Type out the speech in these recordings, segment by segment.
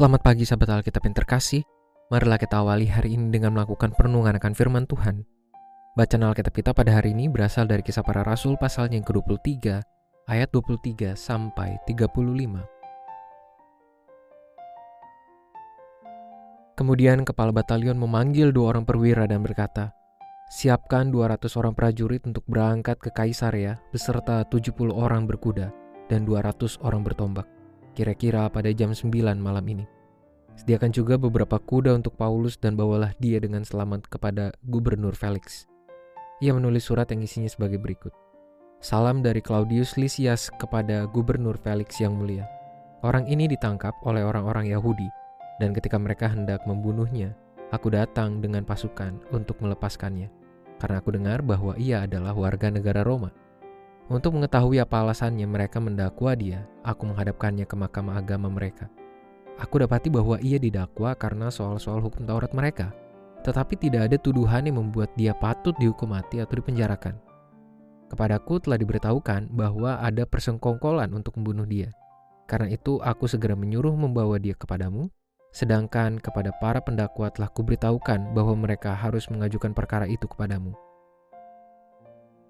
Selamat pagi sahabat Alkitab yang terkasih. Marilah kita awali hari ini dengan melakukan perenungan akan firman Tuhan. Bacaan Alkitab kita pada hari ini berasal dari kisah para rasul pasalnya yang ke-23, ayat 23 sampai 35. Kemudian kepala batalion memanggil dua orang perwira dan berkata, Siapkan 200 orang prajurit untuk berangkat ke Kaisarea beserta 70 orang berkuda dan 200 orang bertombak kira-kira pada jam 9 malam ini. Sediakan juga beberapa kuda untuk Paulus dan bawalah dia dengan selamat kepada Gubernur Felix. Ia menulis surat yang isinya sebagai berikut. Salam dari Claudius Lysias kepada Gubernur Felix yang mulia. Orang ini ditangkap oleh orang-orang Yahudi, dan ketika mereka hendak membunuhnya, aku datang dengan pasukan untuk melepaskannya, karena aku dengar bahwa ia adalah warga negara Roma. Untuk mengetahui apa alasannya mereka mendakwa dia, aku menghadapkannya ke mahkamah agama mereka. Aku dapati bahwa ia didakwa karena soal-soal hukum Taurat mereka, tetapi tidak ada tuduhan yang membuat dia patut dihukum mati atau dipenjarakan. Kepadaku telah diberitahukan bahwa ada persengkongkolan untuk membunuh dia. Karena itu aku segera menyuruh membawa dia kepadamu, sedangkan kepada para pendakwa telah kuberitahukan bahwa mereka harus mengajukan perkara itu kepadamu.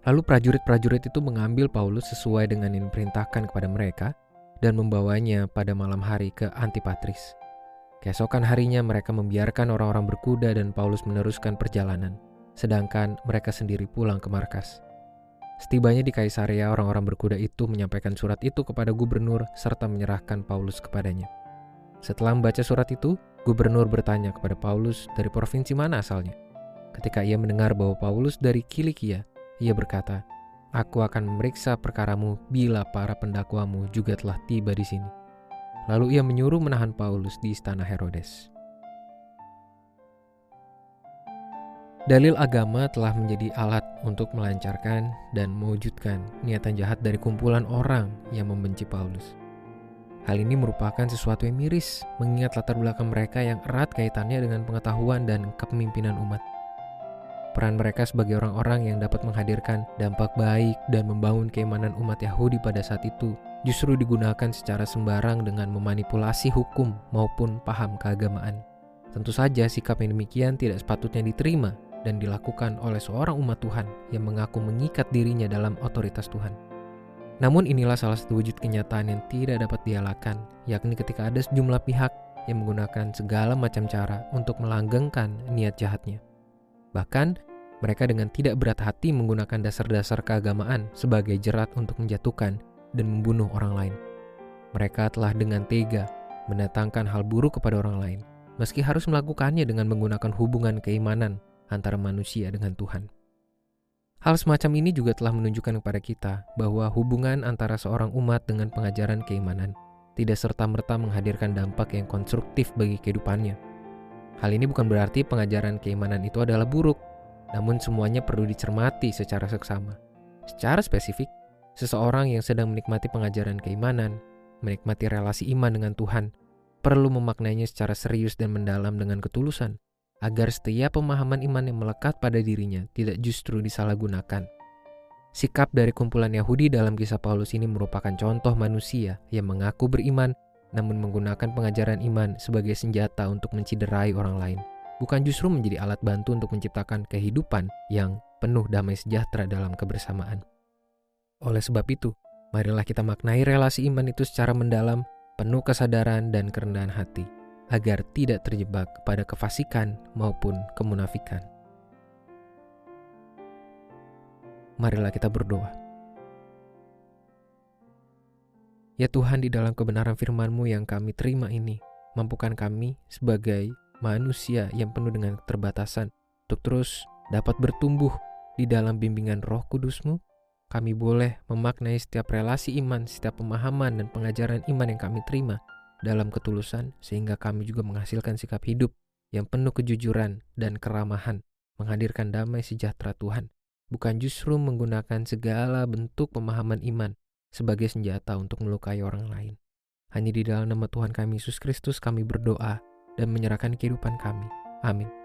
Lalu prajurit-prajurit itu mengambil Paulus sesuai dengan yang diperintahkan kepada mereka dan membawanya pada malam hari ke Antipatris. Keesokan harinya mereka membiarkan orang-orang berkuda dan Paulus meneruskan perjalanan, sedangkan mereka sendiri pulang ke markas. Setibanya di Kaisarea, orang-orang berkuda itu menyampaikan surat itu kepada gubernur serta menyerahkan Paulus kepadanya. Setelah membaca surat itu, gubernur bertanya kepada Paulus dari provinsi mana asalnya. Ketika ia mendengar bahwa Paulus dari Kilikia, ia berkata, Aku akan memeriksa perkaramu bila para pendakwamu juga telah tiba di sini. Lalu ia menyuruh menahan Paulus di istana Herodes. Dalil agama telah menjadi alat untuk melancarkan dan mewujudkan niatan jahat dari kumpulan orang yang membenci Paulus. Hal ini merupakan sesuatu yang miris, mengingat latar belakang mereka yang erat kaitannya dengan pengetahuan dan kepemimpinan umat. Peran mereka sebagai orang-orang yang dapat menghadirkan dampak baik dan membangun keimanan umat Yahudi pada saat itu justru digunakan secara sembarang dengan memanipulasi hukum maupun paham keagamaan. Tentu saja sikap yang demikian tidak sepatutnya diterima dan dilakukan oleh seorang umat Tuhan yang mengaku mengikat dirinya dalam otoritas Tuhan. Namun inilah salah satu wujud kenyataan yang tidak dapat dialakan, yakni ketika ada sejumlah pihak yang menggunakan segala macam cara untuk melanggengkan niat jahatnya. Bahkan, mereka dengan tidak berat hati menggunakan dasar-dasar keagamaan sebagai jerat untuk menjatuhkan dan membunuh orang lain. Mereka telah dengan tega mendatangkan hal buruk kepada orang lain, meski harus melakukannya dengan menggunakan hubungan keimanan antara manusia dengan Tuhan. Hal semacam ini juga telah menunjukkan kepada kita bahwa hubungan antara seorang umat dengan pengajaran keimanan tidak serta-merta menghadirkan dampak yang konstruktif bagi kehidupannya Hal ini bukan berarti pengajaran keimanan itu adalah buruk, namun semuanya perlu dicermati secara seksama. Secara spesifik, seseorang yang sedang menikmati pengajaran keimanan, menikmati relasi iman dengan Tuhan, perlu memaknainya secara serius dan mendalam dengan ketulusan, agar setiap pemahaman iman yang melekat pada dirinya tidak justru disalahgunakan. Sikap dari kumpulan Yahudi dalam kisah Paulus ini merupakan contoh manusia yang mengaku beriman namun menggunakan pengajaran iman sebagai senjata untuk menciderai orang lain, bukan justru menjadi alat bantu untuk menciptakan kehidupan yang penuh damai sejahtera dalam kebersamaan. Oleh sebab itu, marilah kita maknai relasi iman itu secara mendalam, penuh kesadaran dan kerendahan hati, agar tidak terjebak pada kefasikan maupun kemunafikan. Marilah kita berdoa. Ya Tuhan di dalam kebenaran firman-Mu yang kami terima ini, mampukan kami sebagai manusia yang penuh dengan keterbatasan untuk terus dapat bertumbuh di dalam bimbingan roh kudus-Mu. Kami boleh memaknai setiap relasi iman, setiap pemahaman dan pengajaran iman yang kami terima dalam ketulusan sehingga kami juga menghasilkan sikap hidup yang penuh kejujuran dan keramahan, menghadirkan damai sejahtera Tuhan, bukan justru menggunakan segala bentuk pemahaman iman sebagai senjata untuk melukai orang lain. Hanya di dalam nama Tuhan kami Yesus Kristus kami berdoa dan menyerahkan kehidupan kami. Amin.